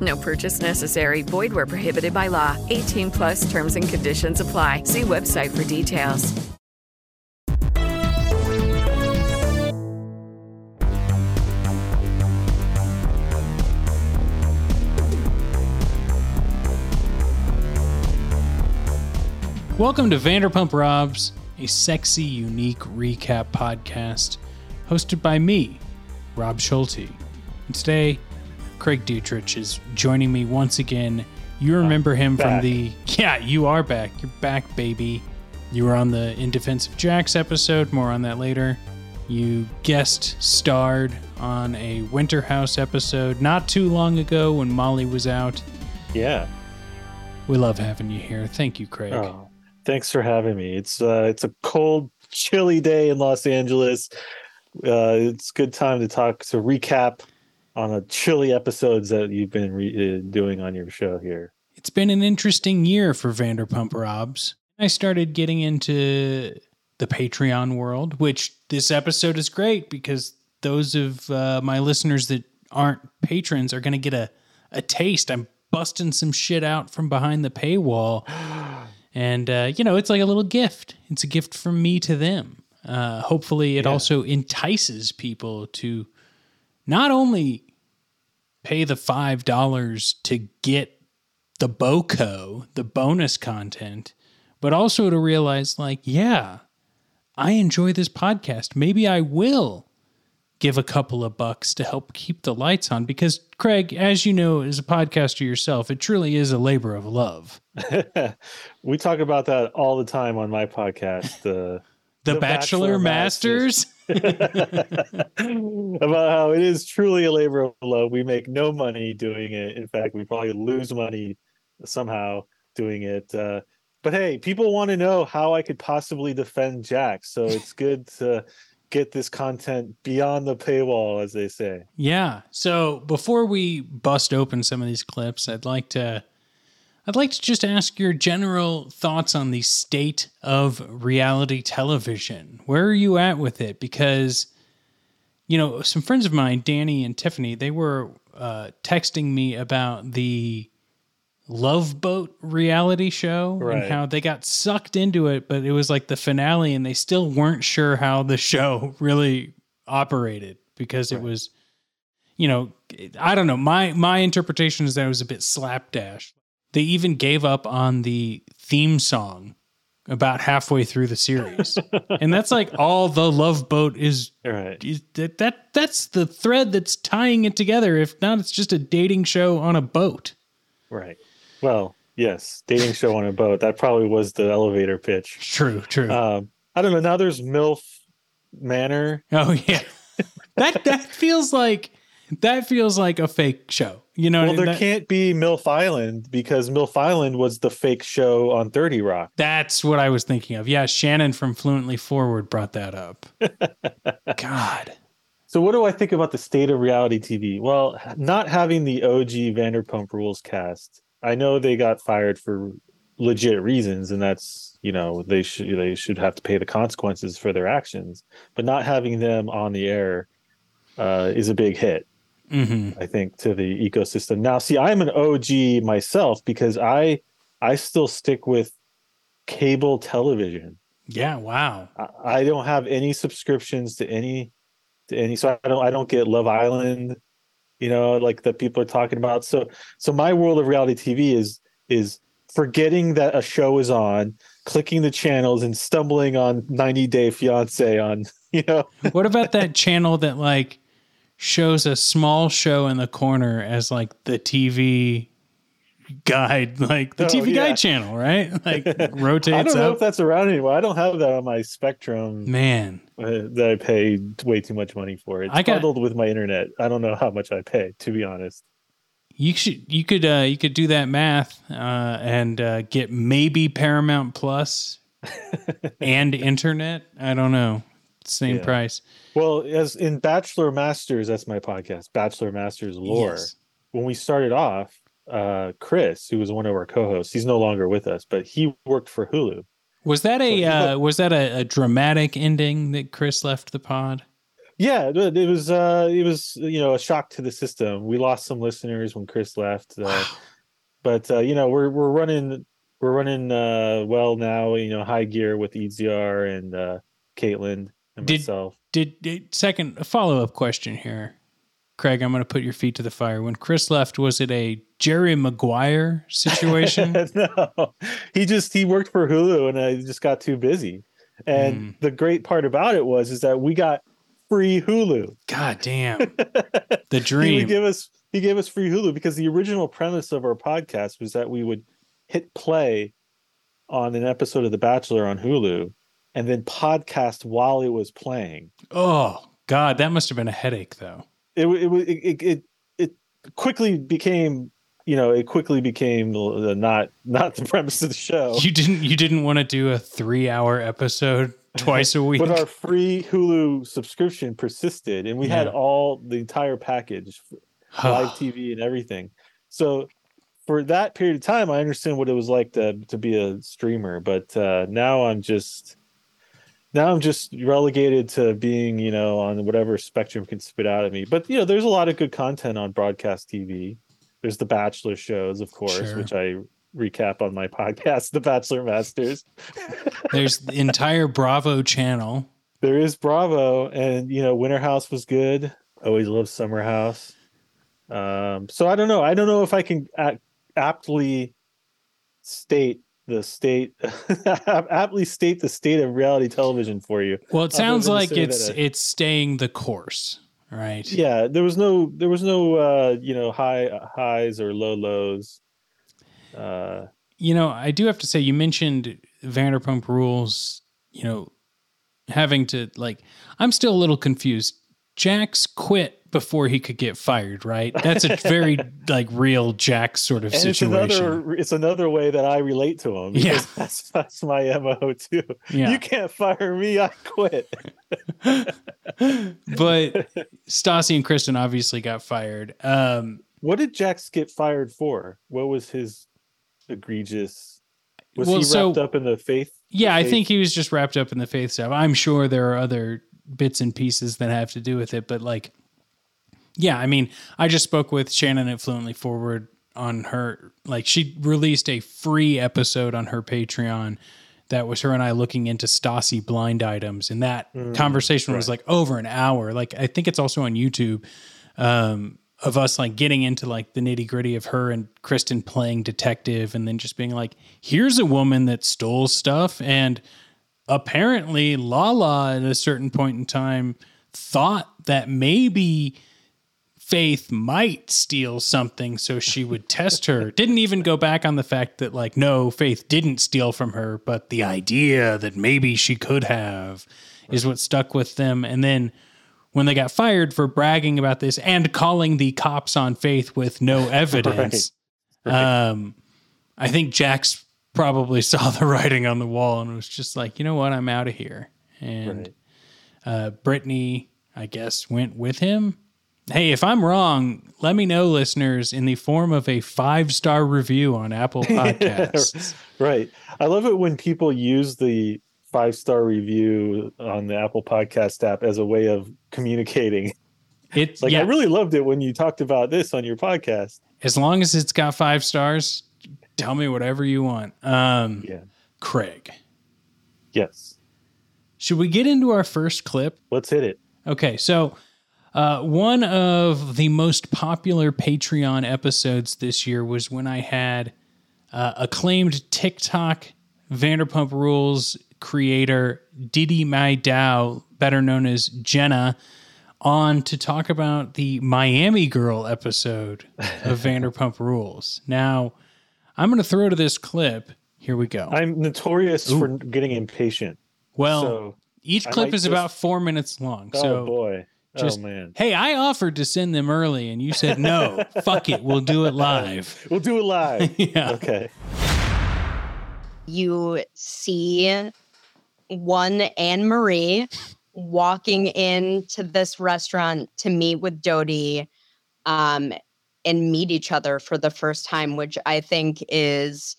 No purchase necessary. Void where prohibited by law. 18 plus terms and conditions apply. See website for details. Welcome to Vanderpump Robs, a sexy, unique recap podcast hosted by me, Rob Schulte. And today, Craig Dietrich is joining me once again. You remember him from the. Yeah, you are back. You're back, baby. You were on the In Defense of Jax episode, more on that later. You guest starred on a Winter House episode not too long ago when Molly was out. Yeah. We love having you here. Thank you, Craig. Oh, thanks for having me. It's uh, it's a cold, chilly day in Los Angeles. Uh, it's a good time to talk to recap on a chilly episodes that you've been re- uh, doing on your show here. It's been an interesting year for Vanderpump Robs. I started getting into the Patreon world, which this episode is great because those of uh, my listeners that aren't patrons are going to get a, a taste. I'm busting some shit out from behind the paywall. And, uh, you know, it's like a little gift. It's a gift from me to them. Uh, hopefully, it also entices people to not only pay the $5 to get the BOCO, the bonus content, but also to realize, like, yeah, I enjoy this podcast. Maybe I will give a couple of bucks to help keep the lights on because, Craig, as you know, as a podcaster yourself, it truly is a labor of love. we talk about that all the time on my podcast. Uh, The, Bachelor, Masters. about how it is truly a labor of love. We make no money doing it. In fact, we probably lose money somehow doing it. Uh, but hey, people want to know how I could possibly defend Jax. So it's good to get this content beyond the paywall, as they say. Yeah. So before we bust open some of these clips, I'd like to I'd like to just ask your general thoughts on the state of reality television. Where are you at with it? Because you know, some friends of mine, Danny and Tiffany, they were uh, texting me about the Love Boat reality show Right. and how they got sucked into it, but it was like the finale and they still weren't sure how the show really operated because it was you know, I don't know. My my interpretation is that it was a bit slapdash. They even gave up on the theme song about halfway through the series. and that's like all the Love Boat is, Right. is that, that that's the thread that's tying it together. If not, it's just a dating show on a boat. Right. Well, yes, dating show on a boat. That probably was the elevator pitch. True, true. Um, I don't know. Now there's MILF Manor. oh yeah. that that feels like that feels like a fake show. You know, Well, there that- can't be MILF Island because MILF Island was the fake show on 30 Rock. That's what I was thinking of. Yeah, Shannon from Fluently Forward brought that up. God. So, what do I think about the state of reality TV? Well, not having the OG Vanderpump Rules cast, I know they got fired for legit reasons, and that's you know they should they should have to pay the consequences for their actions. But not having them on the air uh, is a big hit. Hmm I think, to the ecosystem. Now, see, I'm an OG myself because I I still stick with cable television. Yeah, wow. I, I don't have any subscriptions to any to any so I don't I don't get Love Island, you know, like that people are talking about. So so my world of reality TV is is forgetting that a show is on, clicking the channels and stumbling on 90 Day Fiance on, you know. what about that channel that like shows a small show in the corner as like the TV guide, like the Oh, TV yeah. guide channel, right? Like rotates I don't know up. if that's around anymore. I don't have that on my Spectrum Man, uh, that I pay way too much money for. It's I got- bundled with my internet. I don't know how much I pay, to be honest. you should you could uh you could do that math uh and uh get maybe Paramount Plus and internet. I don't know. Same Yeah. price. Well, as in Bachelor Masters, that's my podcast, Bachelor Masters Lore. Yes. When we started off, uh, Chris, who was one of our co-hosts, he's no longer with us, but he worked for Hulu. Was that a So, uh, was that a, a dramatic ending that Chris left the pod? Yeah, it was uh it was you know a shock to the system. We lost some listeners when Chris left. Uh, but uh, you know, we're we're running we're running uh well now, you know, high gear with EZR and uh Caitlin and Did- myself. Did, did second follow up question here, Craig? I'm going to put your feet to the fire. When Chris left, was it a Jerry Maguire situation? no, he just he worked for Hulu, and I just got too busy. And Mm. the great part about it was is that we got free Hulu. God damn, the dream. He would give us he gave us free Hulu because the original premise of our podcast was that we would hit play on an episode of The Bachelor on Hulu and then podcast while it was playing. oh God, that must have been a headache though. It it it it, it, quickly became you know it quickly became not not the premise of the show. You didn't you didn't want to do a three hour episode twice a week. but our free Hulu subscription persisted, and we had all the entire package, live TV and everything. So for that period of time, I understand what it was like to to be a streamer. But uh, now I'm just now I'm just relegated to being, you know, on whatever spectrum can spit out at me. But you know, there's a lot of good content on broadcast TV. There's the Bachelor shows, of course, Sure. which I recap on my podcast, The Bachelor Masters. There's the entire Bravo channel. there is Bravo, and you know, Winter House was good. Always loved Summer House. Um, so I don't know. I don't know if I can aptly state the state, aptly state the state of reality television for you. Well, it sounds like it's that, uh, it's staying the course, right? yeah. There was no, there was no, uh, you know, high highs or low lows. Uh, You know, I do have to say, you mentioned Vanderpump Rules. You know, having to like, I'm still a little confused. Jax quit before he could get fired, right? That's a very like real Jax sort of and it's situation. another, it's another way that I relate to him. Yeah. that's that's my mo too. Yeah. You can't fire me. I quit. but Stassi and Kristen obviously got fired. Um, What did Jax get fired for? What was his egregious? Was Well, he so- wrapped up in the faith? yeah, I faith? think he was just wrapped up in the faith stuff. I'm sure there are other bits and pieces that have to do with it, but like, yeah, I mean, I just spoke with Shannon at Fluently Forward on her, like, she released a free episode on her Patreon that was her and I looking into Stassi blind items, and that conversation was like over an hour. Like, I think it's also on YouTube. Um, of us like getting into like the nitty gritty of her and Kristen playing detective and then just being like, here's a woman that stole stuff. And apparently Lala at a certain point in time thought that maybe Faith might steal something so she would test her. Didn't even go back on the fact that, like, no, Faith didn't steal from her, but the idea that maybe she could have is what stuck with them. And then when they got fired for bragging about this and calling the cops on Faith with no evidence, um, I think Jax probably saw the writing on the wall and was just like, you know what, I'm out of here. And Right. uh, Brittany, I guess, went with him. Hey, if I'm wrong, let me know, listeners, in the form of a five star review on Apple Podcasts. Right. I love it when people use the five star review on the Apple Podcast app as a way of communicating. It's Like yeah, I really loved it when you talked about this on your podcast. as long as it's got five stars, tell me whatever you want. Um, Yeah. Craig, Yes. should we get into our first clip? Let's hit it. Okay, so uh, one of the most popular Patreon episodes this year was when I had uh, acclaimed TikTok Vanderpump Rules creator Didi Mai Dao, better known as Jenna, on to talk about the Miami Girl episode of Vanderpump Rules. Now, I'm going to throw to this clip. Here we go. I'm notorious for getting impatient. well, so each clip might is just- about four minutes long. oh so boy. just- oh man. Hey, I offered to send them early, and you said no. fuck it, we'll do it live. We'll do it live. Yeah. Okay. you see one Anne Marie walking into this restaurant to meet with Doute um, and meet each other for the first time, which I think is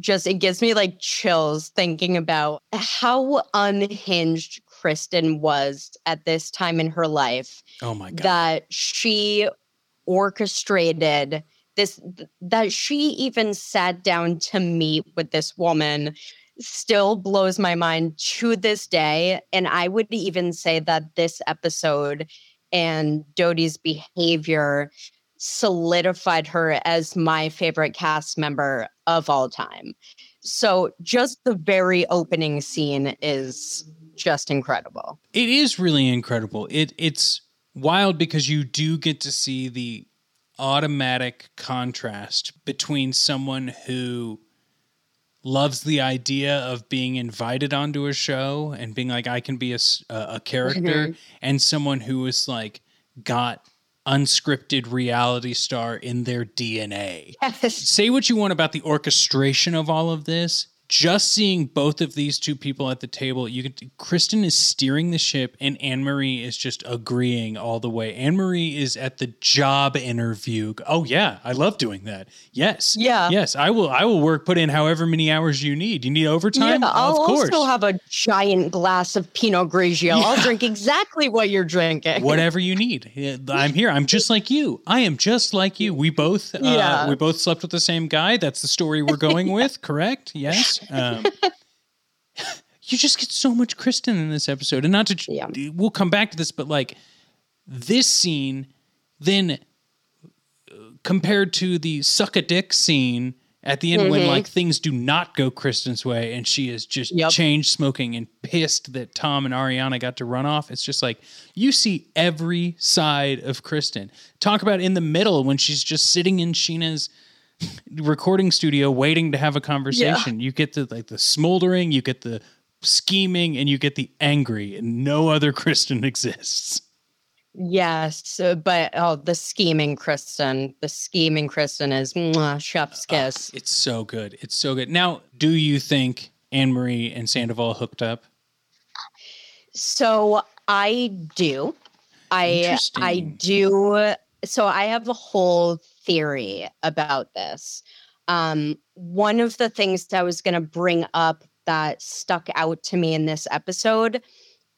just, it gives me like chills thinking about how unhinged Kristen was at this time in her life Oh my god. that she orchestrated this, that she even sat down to meet with this woman still blows my mind to this day and i would even say that this episode and Doute's behavior solidified her as my favorite cast member of all time. So just the very opening scene is just incredible. It is really incredible. It it's wild because you do get to see the automatic contrast between someone who loves the idea of being invited onto a show and being like I can be a, a character mm-hmm. and someone who is like got unscripted reality star in their DNA. Say what you want about the orchestration of all of this. Just seeing both of these two people at the table, you can Kristen is steering the ship and Anne Marie is just agreeing all the way. Anne Marie is at the job interview. Oh yeah, I love doing that. Yes. Yeah. Yes, I will I will work put in however many hours you need. You need overtime? Yeah, I'll of course. also have a giant glass of Pinot Grigio. I'll drink exactly what you're drinking. whatever you need. I'm here. I'm just like you. I am just like you. We both, uh, Yeah. we both slept with the same guy. That's the story we're going with. Correct? Yes. Um, you just get so much Kristen in this episode, and not to. Yeah. We'll come back to this, but like this scene, then uh, compared to the suck a dick scene. At the end, when Mhm. like things do not go Kristen's way, and she is just Yep. chain smoking and pissed that Tom and Ariana got to run off, it's just like you see every side of Kristen. Talk about in the middle when she's just sitting in Scheana's recording studio waiting to have a conversation. You get the like the smoldering, you get the scheming, and you get the angry, and no other Kristen exists. Yes, but oh, the scheming Kristen, the scheming Kristen is mwah, chef's ah, kiss. It's so good. It's so good. Now, do you think Anne Marie and Sandoval hooked up? So I do. I I do. So I have a whole theory about this. Um, one of the things that I was going to bring up that stuck out to me in this episode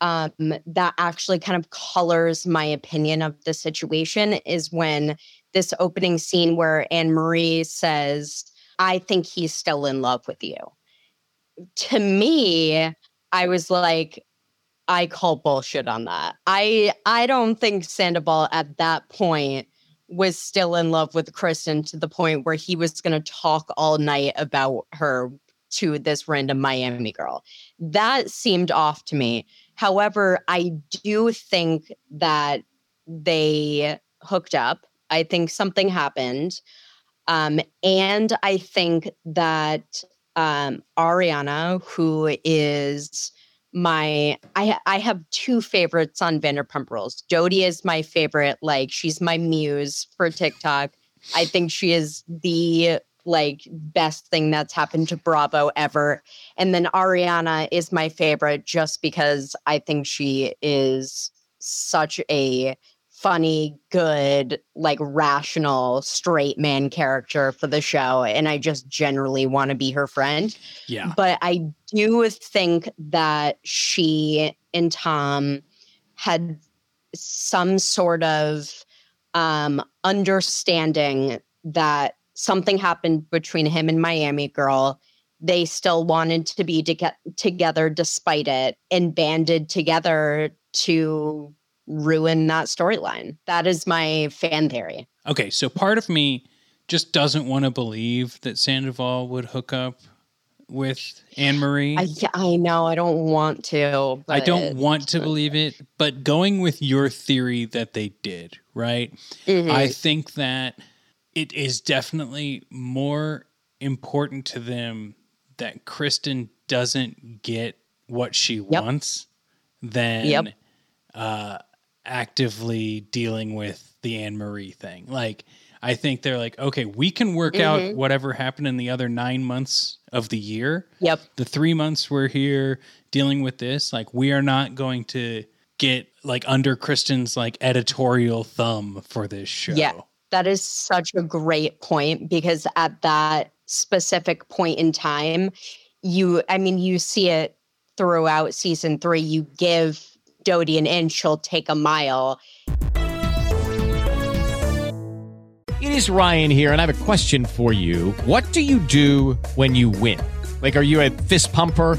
um, that actually kind of colors my opinion of the situation is when this opening scene where Anne Marie says, I think he's still in love with you. To me, I was like, I call bullshit on that. I I don't think Sandoval at that point was still in love with Kristen to the point where he was going to talk all night about her to this random Miami girl. That seemed off to me. However, I do think that they hooked up. I think something happened. Um, and I think that um, Ariana, who is my I I have two favorites on Vanderpump Rules. Jodie is my favorite. Like she's my muse for TikTok. I think she is the like best thing that's happened to Bravo ever. And then Ariana is my favorite just because I think she is such a funny, good, like rational, straight man character for the show. And I just generally want to be her friend. Yeah. But I do think that she and Tom had some sort of um, understanding that something happened between him and Miami Girl. They still wanted to be to get together despite it and banded together to ruin that storyline. That is my fan theory. Okay, so part of me just doesn't want to believe that Sandoval would hook up with Anne Marie. I, I know. I don't want to. I don't want to believe it, but going with your theory that they did, right? Mhm. I think that it is definitely more important to them that Kristen doesn't get what she wants than Yep. uh, actively dealing with the Anne Marie thing. Like, I think they're like, okay, we can work out Mhm. whatever happened in the other nine months of the year. Yep. The three months we're here dealing with this, like, we are not going to get like under Kristen's like editorial thumb for this show. Yeah, that is such a great point because at that specific point in time, you, I mean, you see it throughout season three. You give Doute an inch, she'll take a mile. It is Ryan here, and I have a question for you. What do you do when you win? Like, are you a fist pumper?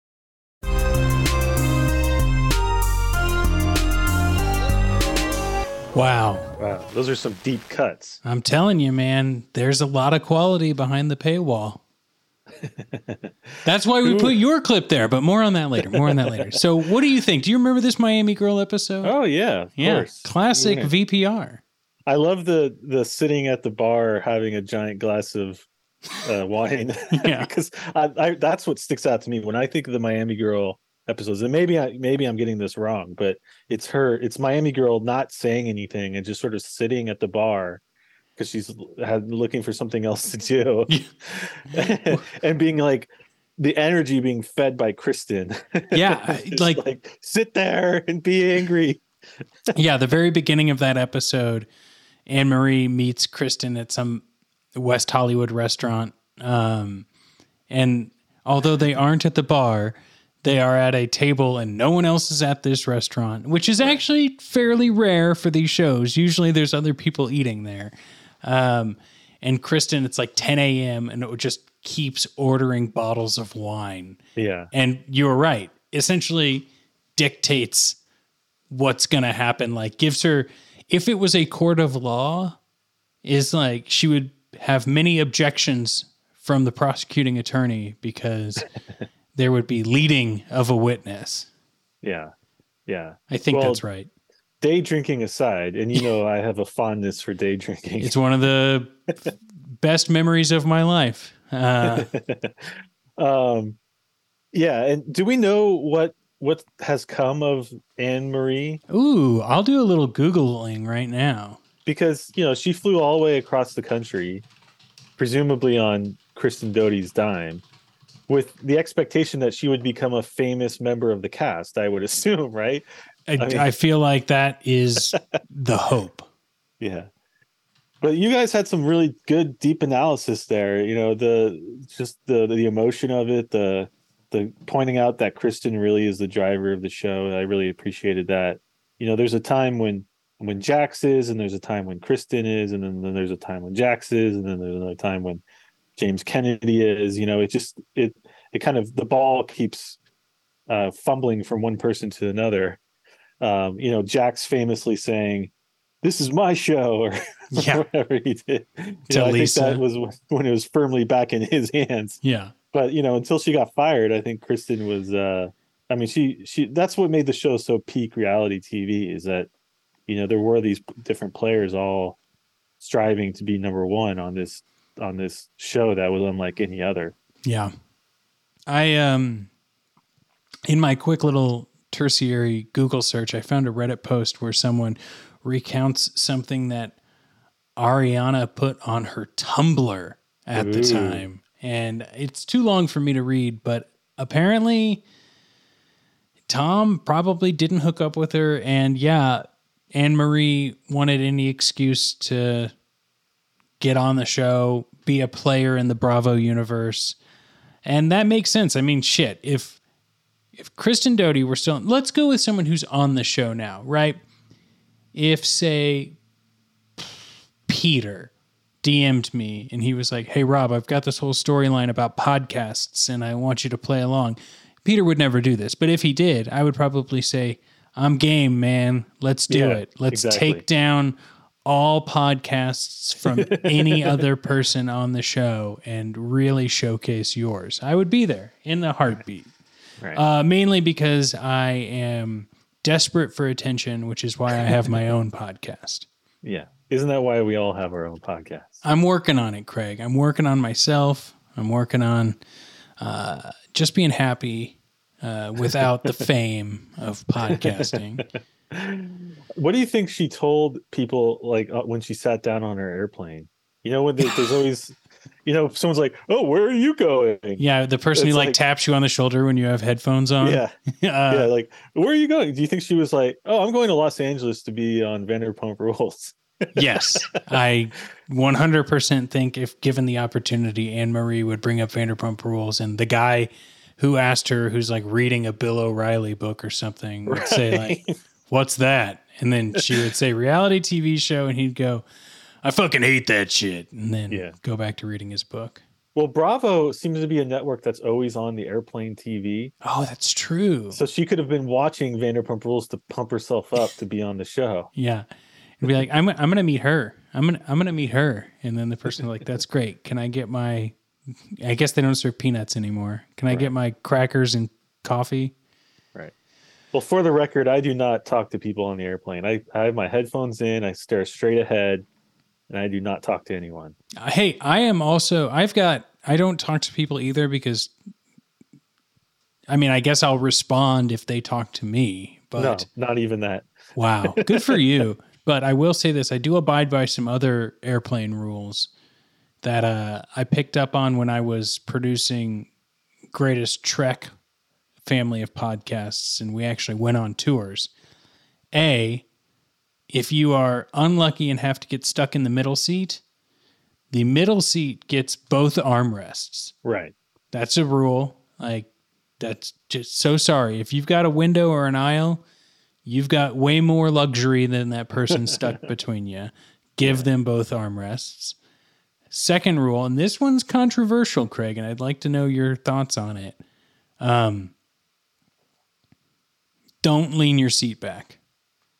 Wow. Wow, those are some deep cuts. I'm telling you, man, there's a lot of quality behind the paywall. That's why we put your clip there, but more on that later. More on that later. So, what do you think? Do you remember this Miami Girl episode? Oh yeah, yeah, course. classic Yeah. VPR. I love the the sitting at the bar having a giant glass of uh, wine. Yeah. because I, I, that's what sticks out to me when I think of the Miami Girl episodes. And maybe I maybe I'm getting this wrong, but it's her. It's Miami Girl not saying anything and just sort of sitting at the bar because she's had, looking for something else to do, and being like the energy being fed by Kristen. Yeah, Just like- sit there and be angry. yeah, the very beginning of that episode, Anne Marie meets Kristen at some West Hollywood restaurant. Um, and although they aren't at the bar, they are at a table and no one else is at this restaurant, which is actually fairly rare for these shows. Usually there's other people eating there. Um, and Kristen, it's like 10 a.m. and it just keeps ordering bottles of wine. Yeah. And you're right. Essentially dictates what's going to happen. Like gives her, if it was a court of law, is like she would have many objections from the prosecuting attorney because there would be leading of a witness. Yeah. Yeah. I think Well, that's right. Day drinking aside, and you know I have a fondness for day drinking. It's one of the best memories of my life. Uh, um yeah, and do we know what what has come of Anne Marie? ooh, I'll do a little Googling right now. Because, you know, she flew all the way across the country, presumably on Kristen Doute's dime, with the expectation that she would become a famous member of the cast, I would assume, right? I, I mean- I feel like that is the hope. Yeah. But you guys had some really good deep analysis there. You know, the just the the emotion of it, the the pointing out that Kristen really is the driver of the show. I really appreciated that. You know, there's a time when when Jax is, and there's a time when Kristen is, and then, then there's a time when Jax is, and then there's another time when James Kennedy is. You know, it just it it kind of the ball keeps uh, fumbling from one person to another. Um, you know, Jax's famously saying, "This is my show," or Yeah. whatever he did. You know, I think that was when it was firmly back in his hands. Yeah. But you know, until she got fired, I think Kristen was. uh I mean, she she that's what made the show so peak reality TV is that you know there were these different players all striving to be number one on this on this show that was unlike any other. Yeah. I um in my quick little tertiary Google search, I found a Reddit post where someone recounts something that Ariana put on her Tumblr at the time. And it's too long for me to read, but apparently Tom probably didn't hook up with her. And yeah, Anne Marie wanted any excuse to get on the show, be a player in the Bravo universe. And that makes sense. I mean, shit, if if Kristen Doute were still let's go with someone who's on the show now, right? if, say, Peter DM'd me and he was like, Hey, Rob, I've got this whole storyline about podcasts and I want you to play along. Peter would never do this, but if he did, I would probably say, I'm game, man. Let's do Yeah, it. Let's exactly. take down all podcasts from any other person on the show and really showcase yours. I would be there in a heartbeat. Right. Uh, mainly because I am desperate for attention, which is why I have my own podcast. Yeah. Isn't that why we all have our own podcast? I'm working on it, Craig. I'm working on myself. I'm working on uh, just being happy uh, without the fame of podcasting. What do you think she told people like uh, when she sat down on her airplane? You know, when there- there's always, you know, someone's like, "Oh, where are you going?" Yeah, the person who like, like- taps you on the shoulder when you have headphones on. Yeah, Uh, yeah. Like, where are you going? Do you think she was like, "Oh, I'm going to Los Angeles to be on Vanderpump Rules"? yes, I 100% think if given the opportunity, Anne Marie would bring up Vanderpump Rules, and the guy who asked her, who's like reading a Bill O'Reilly book or something, would say like, "What's that?" And then she would say, "Reality TV show," and he'd go, "I fucking hate that shit," and then Yeah. go back to reading his book. Well, Bravo seems to be a network that's always on the airplane TV. Oh, that's true. So she could have been watching Vanderpump Rules to pump herself up to be on the show. Yeah. And be like, I'm I'm gonna meet her. I'm gonna I'm gonna meet her. And then the person like, that's great. Can I get my I guess they don't serve peanuts anymore. Can I get my crackers and coffee? Well, for the record, I do not talk to people on the airplane. I, I have my headphones in, I stare straight ahead, and I do not talk to anyone. Uh, Hey, I am also I've got I don't talk to people either because I mean, I guess I'll respond if they talk to me, but no, not even that. Wow. Good for you. But I will say this I do abide by some other airplane rules that uh, I picked up on when I was producing Greatest Trek family of podcasts, and we actually went on tours. A, if you are unlucky and have to get stuck in the middle seat, the middle seat gets both armrests. Right. That's a rule. Like, that's just so sorry. If you've got a window or an aisle, you've got way more luxury than that person stuck between you. Give them both armrests. Second rule, and this one's controversial, Craig, and I'd like to know your thoughts on it. Um, don't lean your seat back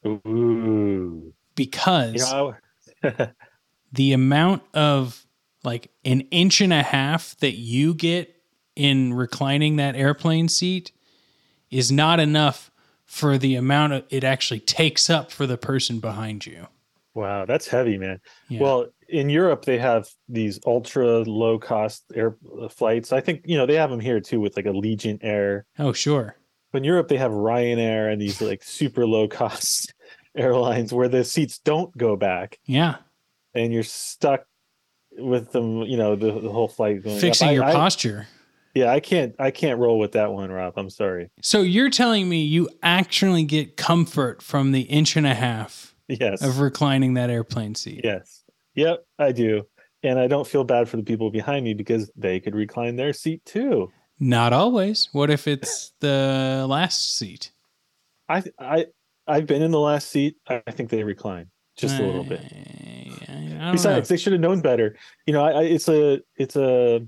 Ooh. because You know, the amount of like an inch and a half that you get in reclining that airplane seat is not enough for the amount of it actually takes up for the person behind you. wow, that's heavy, man. Yeah. Well, in Europe, they have these ultra low cost air uh, flights. I think, you know, they have them here too with like Allegiant Air. Oh, sure. But in Europe, they have Ryanair and these like super low cost airlines where the seats don't go back Yeah. and you're stuck with them, you know, the, the whole flight going. Fixing I- your I- posture. Yeah, I can't I can't roll with that one, Rob. I'm sorry. So you're telling me you actually get comfort from the inch and a half Yes. of reclining that airplane seat. Yes. Yep, I do. And I don't feel bad for the people behind me because they could recline their seat too. Not always. What if it's the last seat? I I I've been in the last seat. I think they recline just a little bit. I don't know. Besides, they should have known better. You know, I, I it's a it's a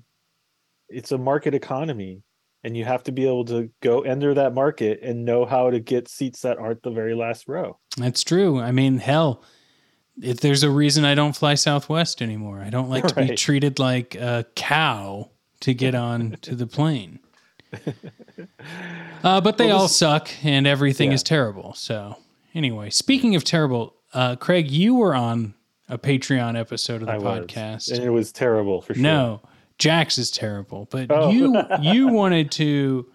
it's a market economy, and you have to be able to go enter that market and know how to get seats that aren't the very last row. That's true. I mean, hell, if there's a reason I don't fly Southwest anymore, I don't like to be treated like a cow to get on to the plane. Uh, but they Well, all this- suck and everything Yeah. is terrible. So, anyway, speaking of terrible, uh, Craig, you were on a Patreon episode of the I was, podcast. and it was terrible for sure. No, Jax is terrible, but Oh. you you wanted to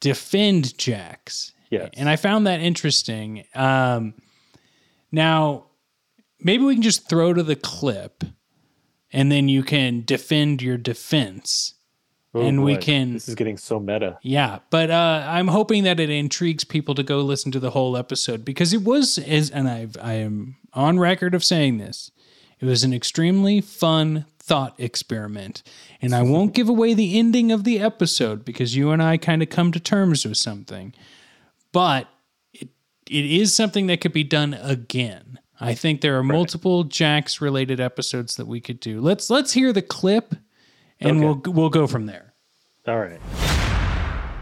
defend Jax. Yes. And I found that interesting. Um, now, maybe we can just throw to the clip and then you can defend your defense. Oh, and we can This is getting so meta. yeah, but uh, I'm hoping that it intrigues people to go listen to the whole episode because it was, is, and I I am on record of saying this, it was an extremely fun thought experiment, and I won't give away the ending of the episode because you and I kind of come to terms with something, but it it is something that could be done again. I think there are multiple Jax related episodes that we could do. Let's let's hear the clip and Okay. we'll we'll go from there. All right.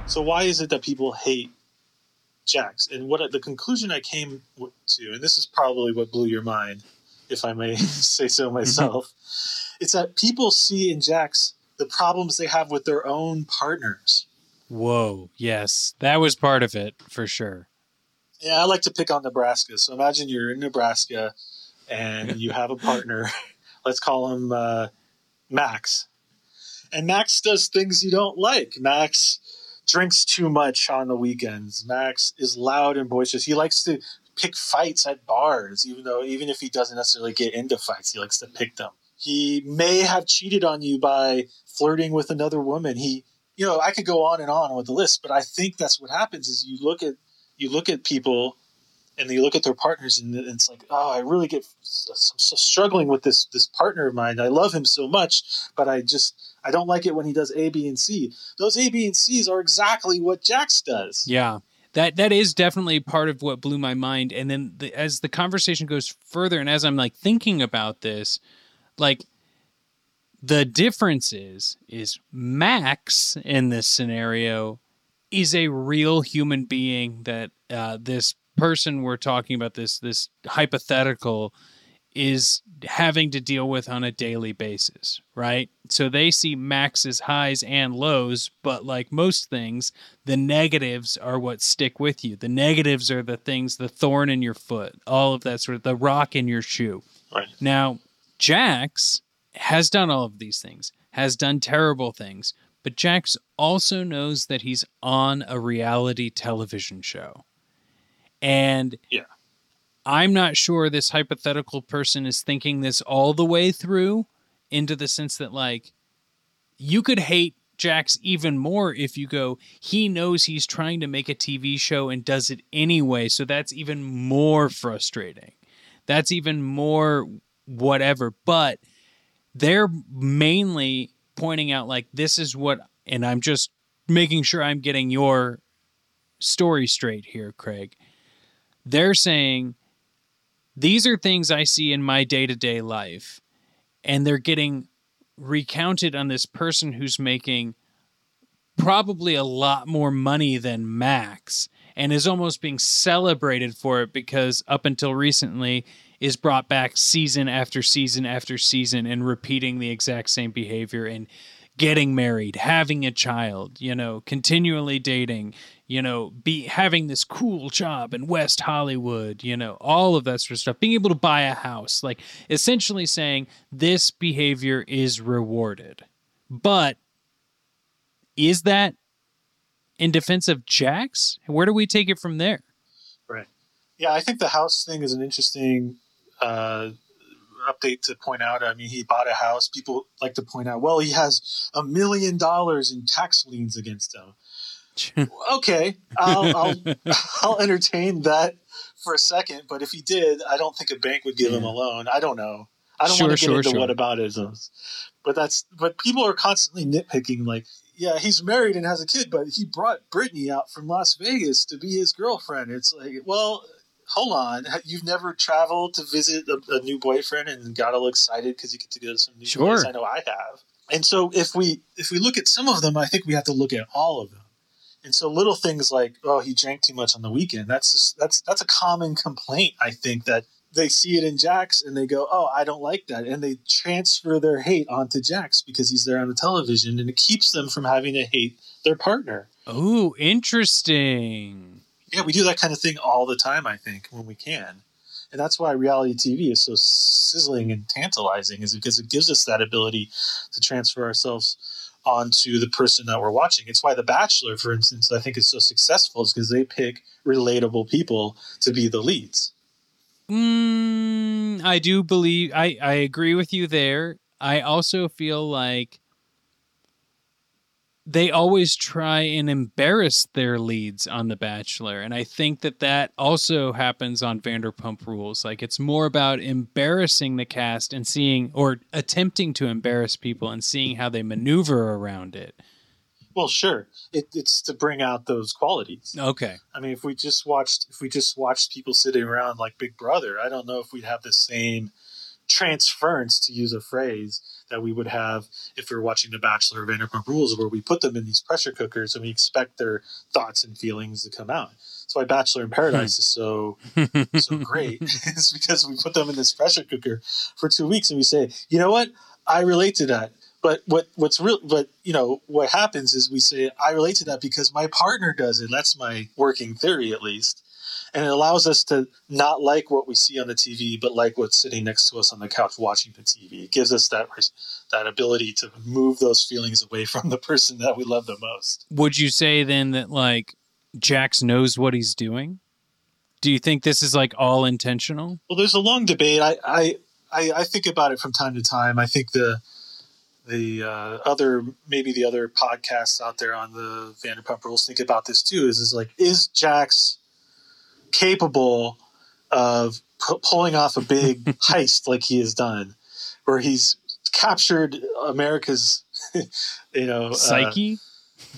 So why is it that people hate Jax? And what the conclusion I came to, and this is probably what blew your mind, if I may say so myself, it's that people see in Jax the problems they have with their own partners. Whoa, yes. That was part of it for sure. Yeah, I like to pick on Nebraska. So imagine you're in Nebraska and you have a partner. Let's call him uh, Max. And Max does things you don't like. Max drinks too much on the weekends. Max is loud and boisterous. He likes to pick fights at bars, even though even if he doesn't necessarily get into fights, he likes to pick them. He may have cheated on you by flirting with another woman. He, you know, I could go on and on with the list, but I think that's what happens is you look at you look at people and you look at their partners and it's like oh i really get I'm so struggling with this this partner of mine i love him so much but i just i don't like it when he does a b and c those a b and c's are exactly what jax does Yeah. That that is definitely part of what blew my mind. And then the, as the conversation goes further, and as I'm like thinking about this, like the difference is is Max in this scenario is a real human being that uh, this person we're talking about this this hypothetical is having to deal with on a daily basis, right? So they see Max's highs and lows, but like most things, the negatives are what stick with you. The negatives are the things, the thorn in your foot, all of that sort of the rock in your shoe. Right. Now, Jax has done all of these things, has done terrible things, but Jax also knows that he's on a reality television show. And yeah I'm not sure this hypothetical person is thinking this all the way through into the sense that like you could hate Jax even more if you go he knows he's trying to make a TV show and does it anyway so that's even more frustrating. That's even more whatever but they're mainly pointing out like this is what and I'm just making sure I'm getting your story straight here Craig. They're saying these are things I see in my day to day life, and they're getting recounted on this person who's making probably a lot more money than Max and is almost being celebrated for it because up until recently is brought back season after season after season and repeating the exact same behavior and getting married, having a child, you know, continually dating, you know, be having this cool job in West Hollywood, you know, all of that sort of stuff, being able to buy a house, like essentially saying this behavior is rewarded. But is that in defense of Jax? Where do we take it from there? right yeah i think the house thing is an interesting uh update to point out i mean he bought a house people like to point out well he has a million dollars in tax liens against him okay I'll, I'll I'll entertain that for a second. But if he did, I don't think a bank would give him a loan. I don't know. I don't Sure, want to get sure, into sure. what aboutisms. But that's but people are constantly nitpicking. Like, yeah, he's married and has a kid, but he brought Brittany out from Las Vegas to be his girlfriend. It's like, well. Hold on, you've never traveled to visit a, a new boyfriend and got all excited because you get to go to some new Sure. place. I know I have. And so if we if we look at some of them, I think we have to look at all of them. And so little things like, oh, he drank too much on the weekend. That's just, that's that's a common complaint. I think that they see it in Jax and they go, oh, I don't like that, and they transfer their hate onto Jax because he's there on the television, and it keeps them from having to hate their partner. Oh, interesting. Yeah, we do that kind of thing all the time. I think when we can, and that's why reality TV is so sizzling and tantalizing, is because it gives us that ability to transfer ourselves onto the person that we're watching. It's why The Bachelor, for instance, I think is so successful, is because they pick relatable people to be the leads. Mm, I do believe I, I agree with you there. I also feel like they always try and embarrass their leads on The Bachelor. And I think that that also happens on Vanderpump Rules. Like it's more about embarrassing the cast and seeing, or attempting to embarrass people and seeing how they maneuver around it. Well, sure. It, it's to bring out those qualities. Okay. I mean, if we just watched, if we just watched people sitting around like Big Brother, I don't know if we'd have the same transference, to use a phrase, that we would have if we were watching The Bachelor or Vanderpump Rules, where we put them in these pressure cookers and we expect their thoughts and feelings to come out. That's why Bachelor in Paradise is so hmm. so great. it's because we put them in this pressure cooker for two weeks and we say, you know what, I relate to that. But what what's real? But you know what happens is we say I relate to that because my partner does it. That's my working theory, at least and it allows us to not like what we see on the TV, but like what's sitting next to us on the couch watching the TV. It gives us that that ability to move those feelings away from the person that we love the most. Would you say then that like Jax knows what he's doing? Do you think this is like all intentional? Well, there's a long debate. I I I, I think about it from time to time. I think the the uh, other maybe the other podcasts out there on the Vanderpump Rules think about this too. Is is like is Jax capable of pu- pulling off a big heist like he has done, where he's captured America's, you know, psyche.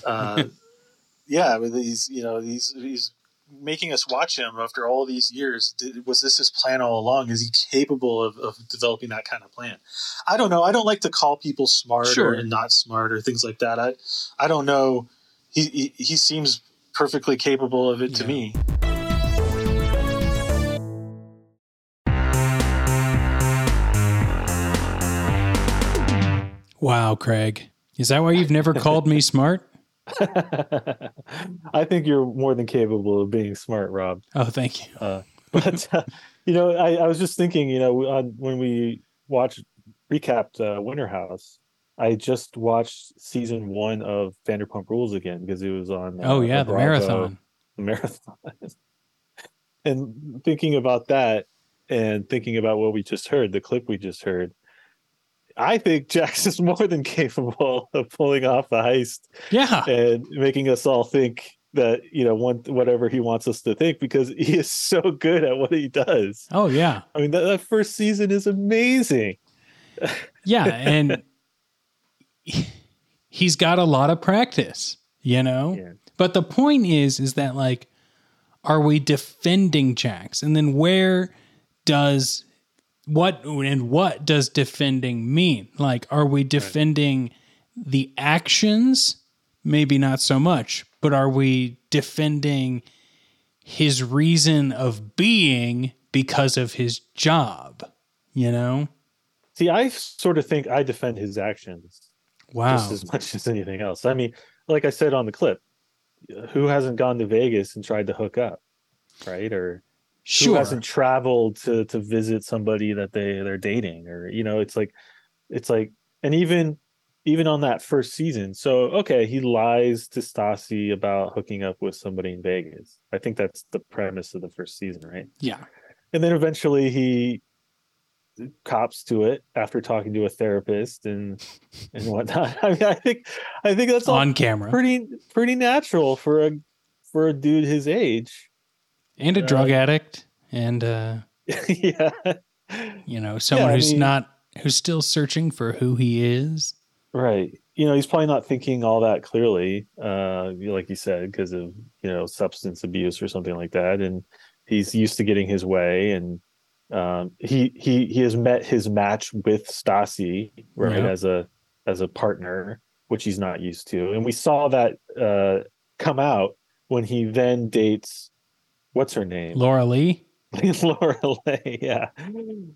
Uh, uh, yeah, with he's you know he's he's making us watch him after all these years. Did, was this his plan all along? Is he capable of, of developing that kind of plan? I don't know. I don't like to call people smart Sure. and not smart or things like that. I I don't know. He he, he seems perfectly capable of it to me. Wow, Craig. Is that why you've never called me smart? I think you're more than capable of being smart, Rob. Oh, thank you. Uh, but uh, you know, I, I was just thinking, you know, on, when we watched recapped uh, Winter House, I just watched season one of Vanderpump Rules again because it was on. Oh, yeah, the Bravo, marathon. The marathon. and thinking about that, and thinking about what we just heard, the clip we just heard, I think Jax is more than capable of pulling off a heist. Yeah. And making us all think that, you know, one whatever he wants us to think because he is so good at what he does. Oh, yeah. I mean, that, that first season is amazing. Yeah. And he's got a lot of practice, you know? But the point is, is that like, are we defending Jax? And then where does what and what does defending mean? Like, are we defending the actions? Maybe not so much, but are we defending his reason of being because of his job? You know? See, I sort of think I defend his actions Wow. just as much as anything else. I mean, like I said on the clip, who hasn't gone to Vegas and tried to hook up, right? Or who hasn't traveled to to visit somebody that they they're dating, or you know, it's like, it's like, and even even on that first season. So okay, he lies to Stassi about hooking up with somebody in Vegas. I think that's the premise of the first season, right? Yeah. and then eventually he cops to it after talking to a therapist and and whatnot. I mean, I think I think that's all On camera. pretty pretty natural for a for a dude his age. And a drug addict and uh yeah. you know someone I who's mean- not who's still searching for who he is Right. You know, he's probably not thinking all that clearly, uh, like you said, because of you know substance abuse or something like that, and he's used to getting his way, and um, he he he has met his match with Stassi, right, Yeah. as a as a partner, which he's not used to, and we saw that uh, come out when he then dates what's her name, laura leigh Laura Leigh, yeah,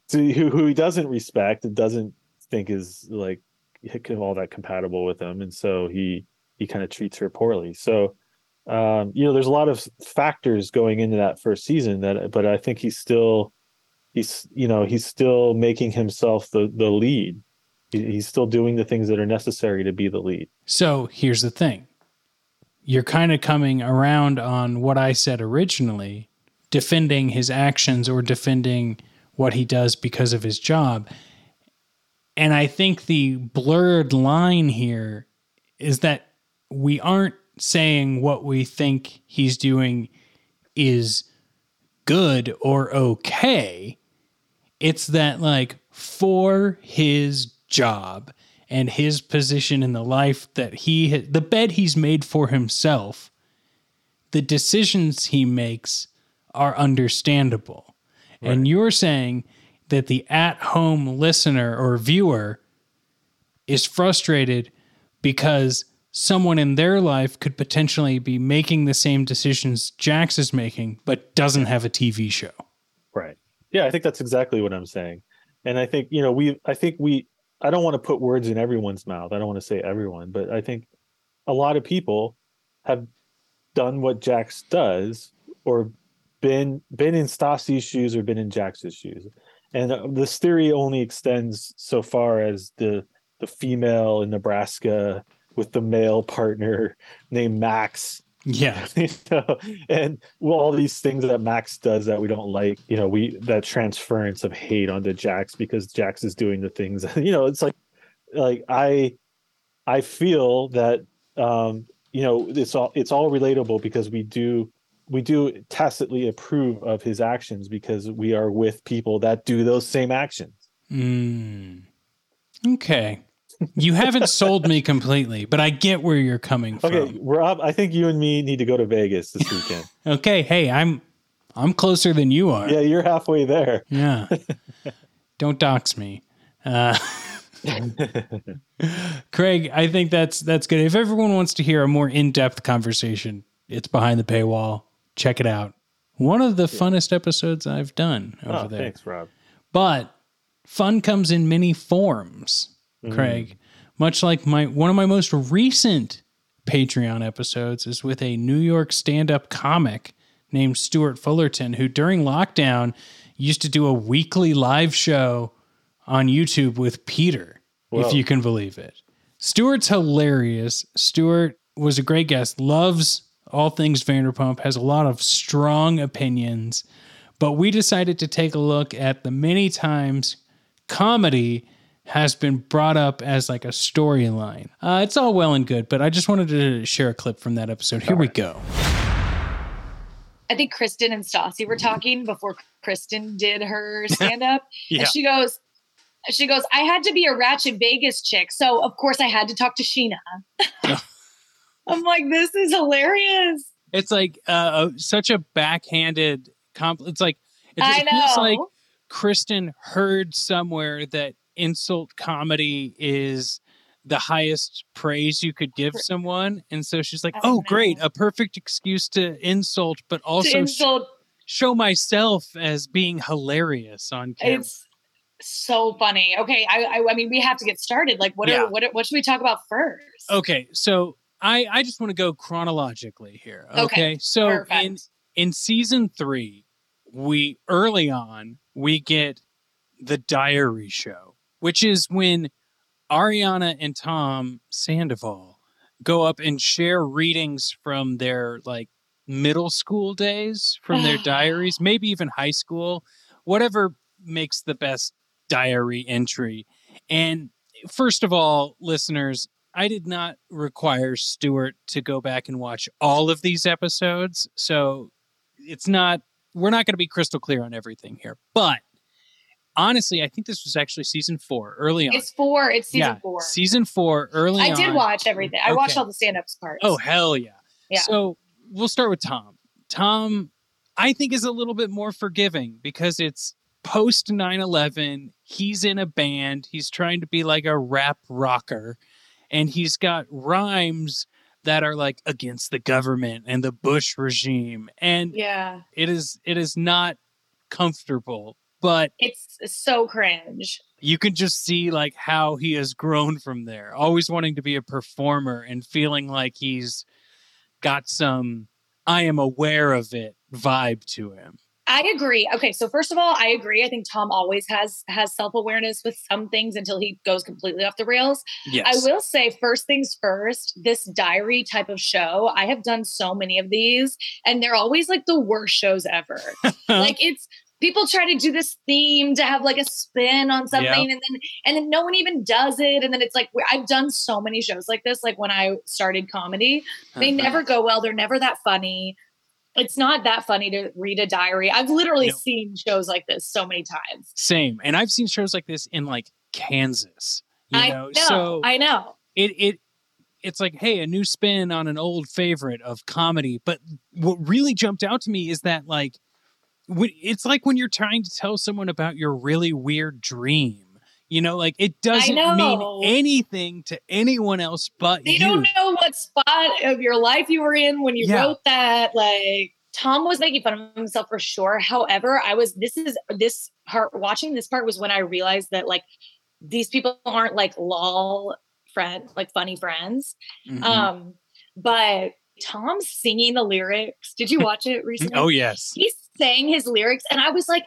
so who who he doesn't respect and doesn't think is like all that compatible with him, and so he he kind of treats her poorly. So, um, you know, there's a lot of factors going into that first season that, but I think he's still he's you know he's still making himself the the lead. He's still doing the things that are necessary to be the lead. so here's the thing you're kind of coming around on what i said originally defending his actions or defending what he does because of his job and i think the blurred line here is that we aren't saying what we think he's doing is good or okay. It's that, like, for his job and his position in the life that he the bed he's made for himself the decisions he makes are understandable and you're saying that the at-home listener or viewer is frustrated because someone in their life could potentially be making the same decisions Jax is making but doesn't have a TV show Right. Yeah, I think that's exactly what I'm saying. And I think, you know, we I think we I don't want to put words in everyone's mouth. I don't want to say everyone, but I think a lot of people have done what Jax does or been been in Stassi's shoes or been in Jax's shoes. And uh, this theory only extends so far as the the female in Nebraska with the male partner named Max yeah you know, and well, all these things that Max does that we don't like, you know, we that transference of hate onto Jax because Jax is doing the things, you know, it's like like I I feel that um, you know, it's all it's all relatable because we do we do tacitly approve of his actions because we are with people that do those same actions. Mm. Okay. You haven't sold me completely, but I get where you're coming from. Okay, Rob, I think you and me need to go to Vegas this weekend. Okay, hey, I'm I'm closer than you are. yeah, you're halfway there. Yeah. Don't dox me. Uh, Craig, I think that's that's good. If everyone wants to hear a more in-depth conversation, it's behind the paywall. Check it out. One of the funnest episodes I've done over Oh, there. thanks, Rob. But fun comes in many forms, Craig. Mm. Much like my one of my most recent Patreon episodes is with a New York stand-up comic named Stuart Fullerton, who during lockdown used to do a weekly live show on YouTube with Peter, if you can believe it. Stuart's hilarious. Stuart was a great guest, loves all things Vanderpump, has a lot of strong opinions. But we decided to take a look at the many times comedy has been brought up as like a storyline. Uh, it's all well and good, but I just wanted to share a clip from that episode. Here we go. I think Kristen and Stassi were talking before Kristen did her stand up. Yeah. And she goes, she goes, I had to be a Ratchet Vegas chick. So of course I had to talk to Scheana. I'm like, this is hilarious. It's like uh, such a backhanded comp. It's like it I just feels like Kristen heard somewhere that insult comedy is the highest praise you could give someone, and so she's like, "Oh, great, a perfect excuse to insult, but also insult- show myself as being hilarious on camera." It's so funny. Okay. I, I, I mean, we have to get started. Like, what Yeah. are, what, are- what should we talk about first? Okay, so I I just want to go chronologically here. Okay, Okay, so in in season three, we early on we get the diary show, which is when Ariana and Tom Sandoval go up and share readings from their like middle school days, from their diaries, maybe even high school, whatever makes the best diary entry. And first of all, listeners, I did not require Stuart to go back and watch all of these episodes. So it's not, we're not going to be crystal clear on everything here. But honestly, I think this was actually season four, early on. It's four. It's season yeah, four. Season four, early on. I on. did watch everything. I watched all the stand ups parts. Oh, hell yeah. Yeah. So we'll start with Tom. Tom, I think, is a little bit more forgiving because it's post 9 11. He's in a band. He's trying to be like a rap rocker. And he's got rhymes that are like against the government and the Bush regime. And yeah. it is it is not comfortable, but It's so cringe. you can just see like how he has grown from there always wanting to be a performer and feeling like he's got some i am aware of it vibe to him I agree. Okay, so first of all, I agree. I think Tom always has has self awareness with some things until he goes completely off the rails. Yes. I will say first things first. This diary type of show, I have done so many of these, and they're always like the worst shows ever. like it's people try to do this theme to have like a spin on something, and then and then no one even does it, and then it's like I've done so many shows like this. Like when I started comedy, they Uh-huh. never go well. They're never that funny it's not that funny to read a diary. I've literally No. seen shows like this so many times. same and i've seen shows like this in like kansas You I know, know. so I know. it it it's like hey a new spin on an old favorite of comedy but what really jumped out to me is that like it's like when you're trying to tell someone about your really weird dream you know like it doesn't mean anything to anyone else but They you don't know what spot of your life you were in when you Yeah. wrote that. Like Tom was making fun of himself for sure. However, I was this is this part watching this part was when I realized that like these people aren't like lol friend like funny friends. Mhm. Um, but Tom singing the lyrics. Did you watch it recently? oh yes he sang his lyrics and i was like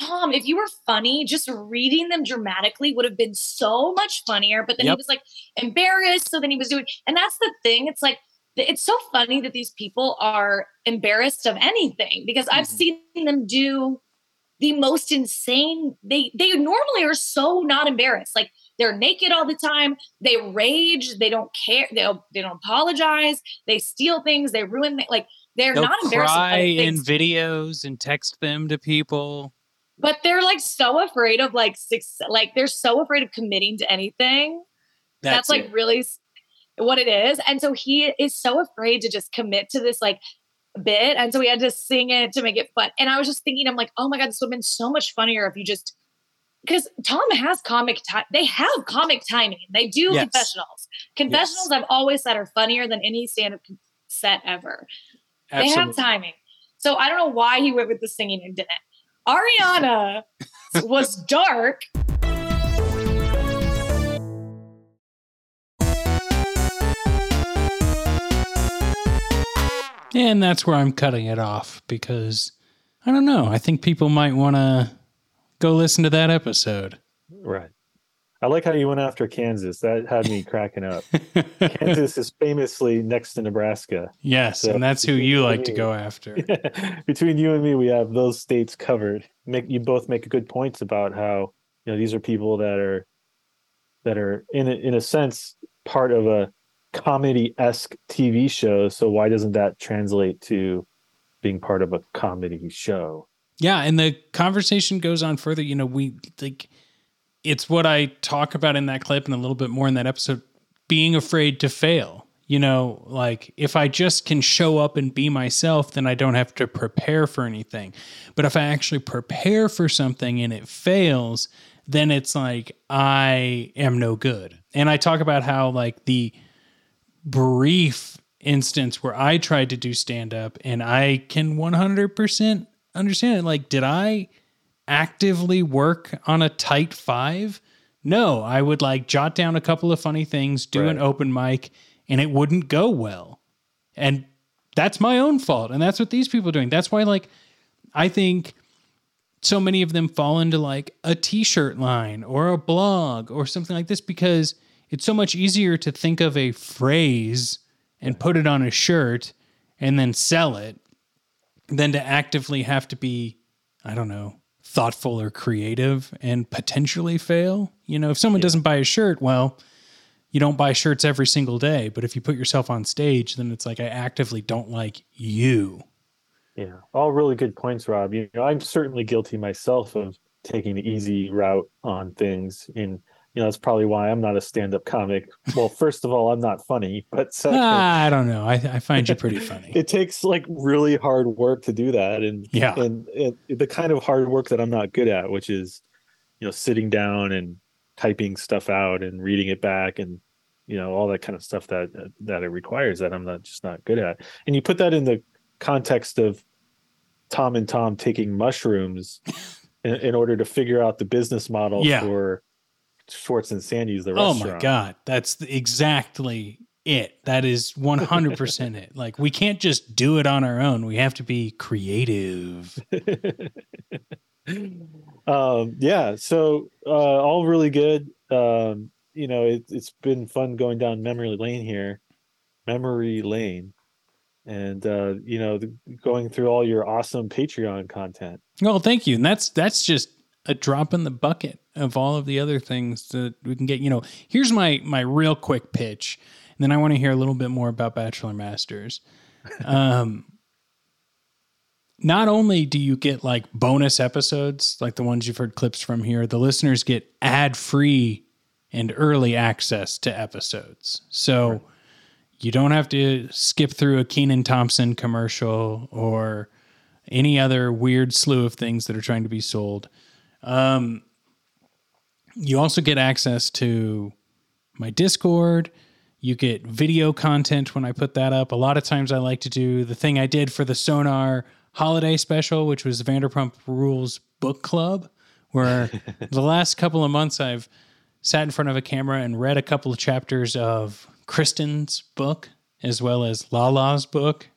tom if you were funny just reading them dramatically would have been so much funnier but then he was like embarrassed so then he was doing and that's the thing it's like it's so funny that these people are embarrassed of anything because i've Mm-hmm. seen them do the most insane they they normally are so not embarrassed like they're naked all the time. They rage. They don't care. They don't, they don't apologize. They steal things. They ruin thi- like they're they'll not embarrassed cry in videos and text them to people. But they're like so afraid of like six like they're so afraid of committing to anything. That's, That's like it. really what it is. And so he is so afraid to just commit to this like bit. And so we had to sing it to make it fun. And i was just thinking i'm like oh my god this would have been so much funnier if you just because tom has comic time they have comic timing they do Yes. confessionals confessionals i've always said are funnier than any stand-up set ever they have timing. So I don't know why he went with the singing and didn't. Ariana was dark. and that's where i'm cutting it off because i don't know i think people might want to go listen to that episode Right. I like how you went after Kansas. That had me cracking up. Kansas is famously next to Nebraska. yes So- and that's who you like to go after Between you and me, we have those states covered. Make you both make good points about how you know these are people that are that are in a, in a sense part of a comedy esque TV show. So why doesn't that translate to being part of a comedy show? Yeah, and the conversation goes on further. You know, we like it's what I talk about in that clip and a little bit more in that episode being afraid to fail. You know, like if I just can show up and be myself, then I don't have to prepare for anything. But if I actually prepare for something and it fails, then it's like I am no good. And I talk about how like the brief instance where I tried to do stand up and I can 100% understand it. Like, did I actively work on a tight five? No, I would like jot down a couple of funny things, do an open mic, and it wouldn't go well. And that's my own fault. And that's what these people are doing. That's why, like, I think so many of them fall into like a t-shirt line or a blog or something like this because it's so much easier to think of a phrase and put it on a shirt and then sell it than to actively have to be i don't know thoughtful or creative and potentially fail? You know if someone doesn't buy a shirt well you don't buy shirts every single day. But if you put yourself on stage then it's like i actively don't like you. Yeah, all really good points, Rob. You know, I'm certainly guilty myself of taking the easy route on things, and you know that's probably why I'm not a stand-up comic. Well, first of all, I'm not funny, but second, Ah, I don't know. I, I find you pretty funny. it takes like really hard work to do that, and Yeah. and, and the kind of hard work that I'm not good at, which is you know sitting down and typing stuff out and reading it back and you know all that kind of stuff that that it requires that I'm not just not good at. And you put that in the context of Tom and Tom taking mushrooms in, in order to figure out the business model Yeah. for Schwartz and Sandy's the restaurant. Oh my god, that's exactly it. That is 100% it. Like we can't just do it on our own. We have to be creative. um yeah so uh all really good um you know it, it's been fun going down memory lane here memory lane and uh you know the, going through all your awesome patreon content Well, thank you. And that's that's just a drop in the bucket of all of the other things that we can get. You know, here's my my real quick pitch, and then I want to hear a little bit more about Bachelor Masters. Um, not only do you get like bonus episodes, like the ones you've heard clips from here, the listeners get ad free and early access to episodes. So you don't have to skip through a Kenan Thompson commercial or any other weird slew of things that are trying to be sold. Um, you also get access to my Discord. You get video content when I put that up. A lot of times I like to do the thing I did for the Sonar holiday special, which was Vanderpump Rules Book Club, where the last couple of months I've sat in front of a camera and read a couple of chapters of Kristen's book as well as Lala's book.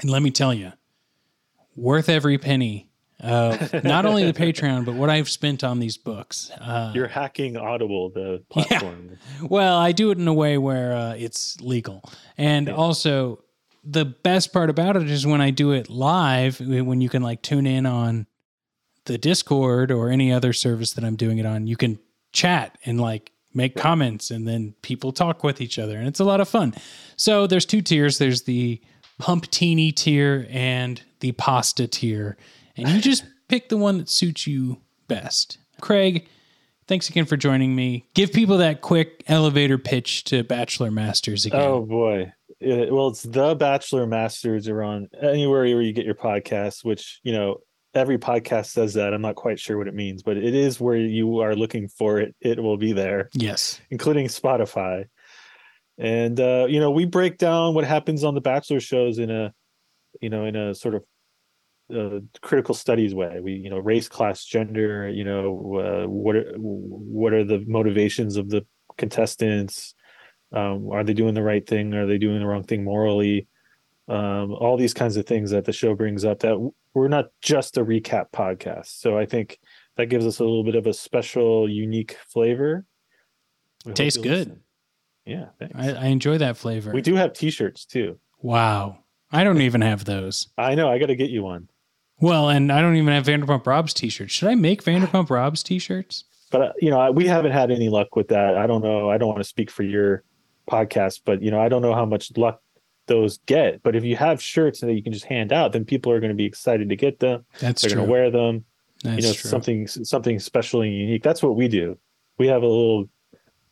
And let me tell you, worth every penny of not only the Patreon, but what I've spent on these books. Uh, You're hacking Audible, the platform. Yeah. well, I do it in a way where uh, it's legal. And also, the best part about it is when I do it live, when you can like tune in on the Discord or any other service that I'm doing it on, you can chat and like make comments and then people talk with each other. And it's a lot of fun. So there's two tiers there's the Pumptini tier and the pasta tier. And you just pick the one that suits you best. Craig, thanks again for joining me. Give people that quick elevator pitch to Bachelor Masters again. Oh boy. It- well, it's the Bachelor Masters are on anywhere where you get your podcasts, which, you know, every podcast says that. I'm not quite sure what it means, but it is where you are looking for it. It will be there, Yes. including Spotify. And uh, you know, we break down what happens on the Bachelor shows in a, you know, in a sort of uh, critical studies way. We, you know, race, class, gender. You know, uh, what are what are the motivations of the contestants? Um, are they doing the right thing? Are they doing the wrong thing morally? Um, all these kinds of things that the show brings up. That we're not just a recap podcast. So I think that gives us a little bit of a special, unique flavor. We Tastes good. listen. Yeah, thanks. I, I enjoy that flavor. we do have T-shirts too. Wow. I don't even have those. I know. I got to get you one. Well, and I don't even have Vanderpump Rob's t shirts. Should I make Vanderpump Rob's t shirts? but uh, you know we haven't had any luck with that. I don't know. I don't want to speak for your podcast but you know i don't know how much luck those get. But if you have shirts that you can just hand out then people are going to be excited to get them. That's they're true. going to wear them. That's you know true. something something special and unique. That's what we do. We have a little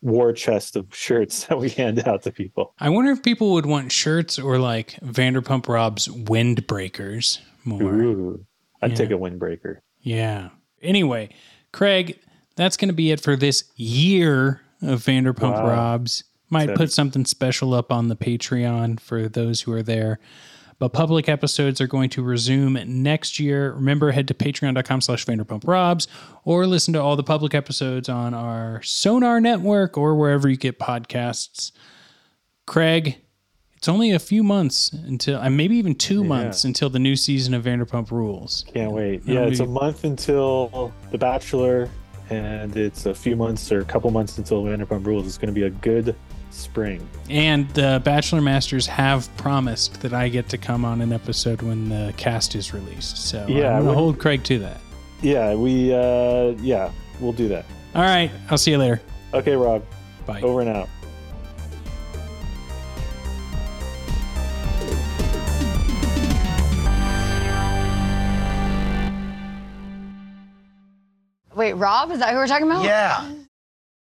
war chest of shirts that we hand out to people. I wonder if people would want shirts or like Vanderpump Rob's windbreakers more. Ooh, i'd Yeah. take a windbreaker Yeah. Anyway, Craig, that's going to be it for this year of Vanderpump Wow. Robs. Might Seven. put something special up on the Patreon for those who are there. But public episodes are going to resume next year. Remember, head to patreon.com slash Vanderpump Robs or listen to all the public episodes on our Sonar Network or wherever you get podcasts. Craig, it's only a few months until, uh, maybe even two months until the new season of Vanderpump Rules. can't wait yeah it's a month until the bachelor and it's a few months or a couple months until vanderpump rules it's going to be a good spring And the Bachelor Masters have promised that I get to come on an episode when the cast is released. So Yeah, I'm going to hold Craig to that. Yeah, we uh yeah, we'll do that. All right. I'll see you later. Okay, Rob. Bye. Over and out. Wait, Rob? Is that who we're talking about? Yeah.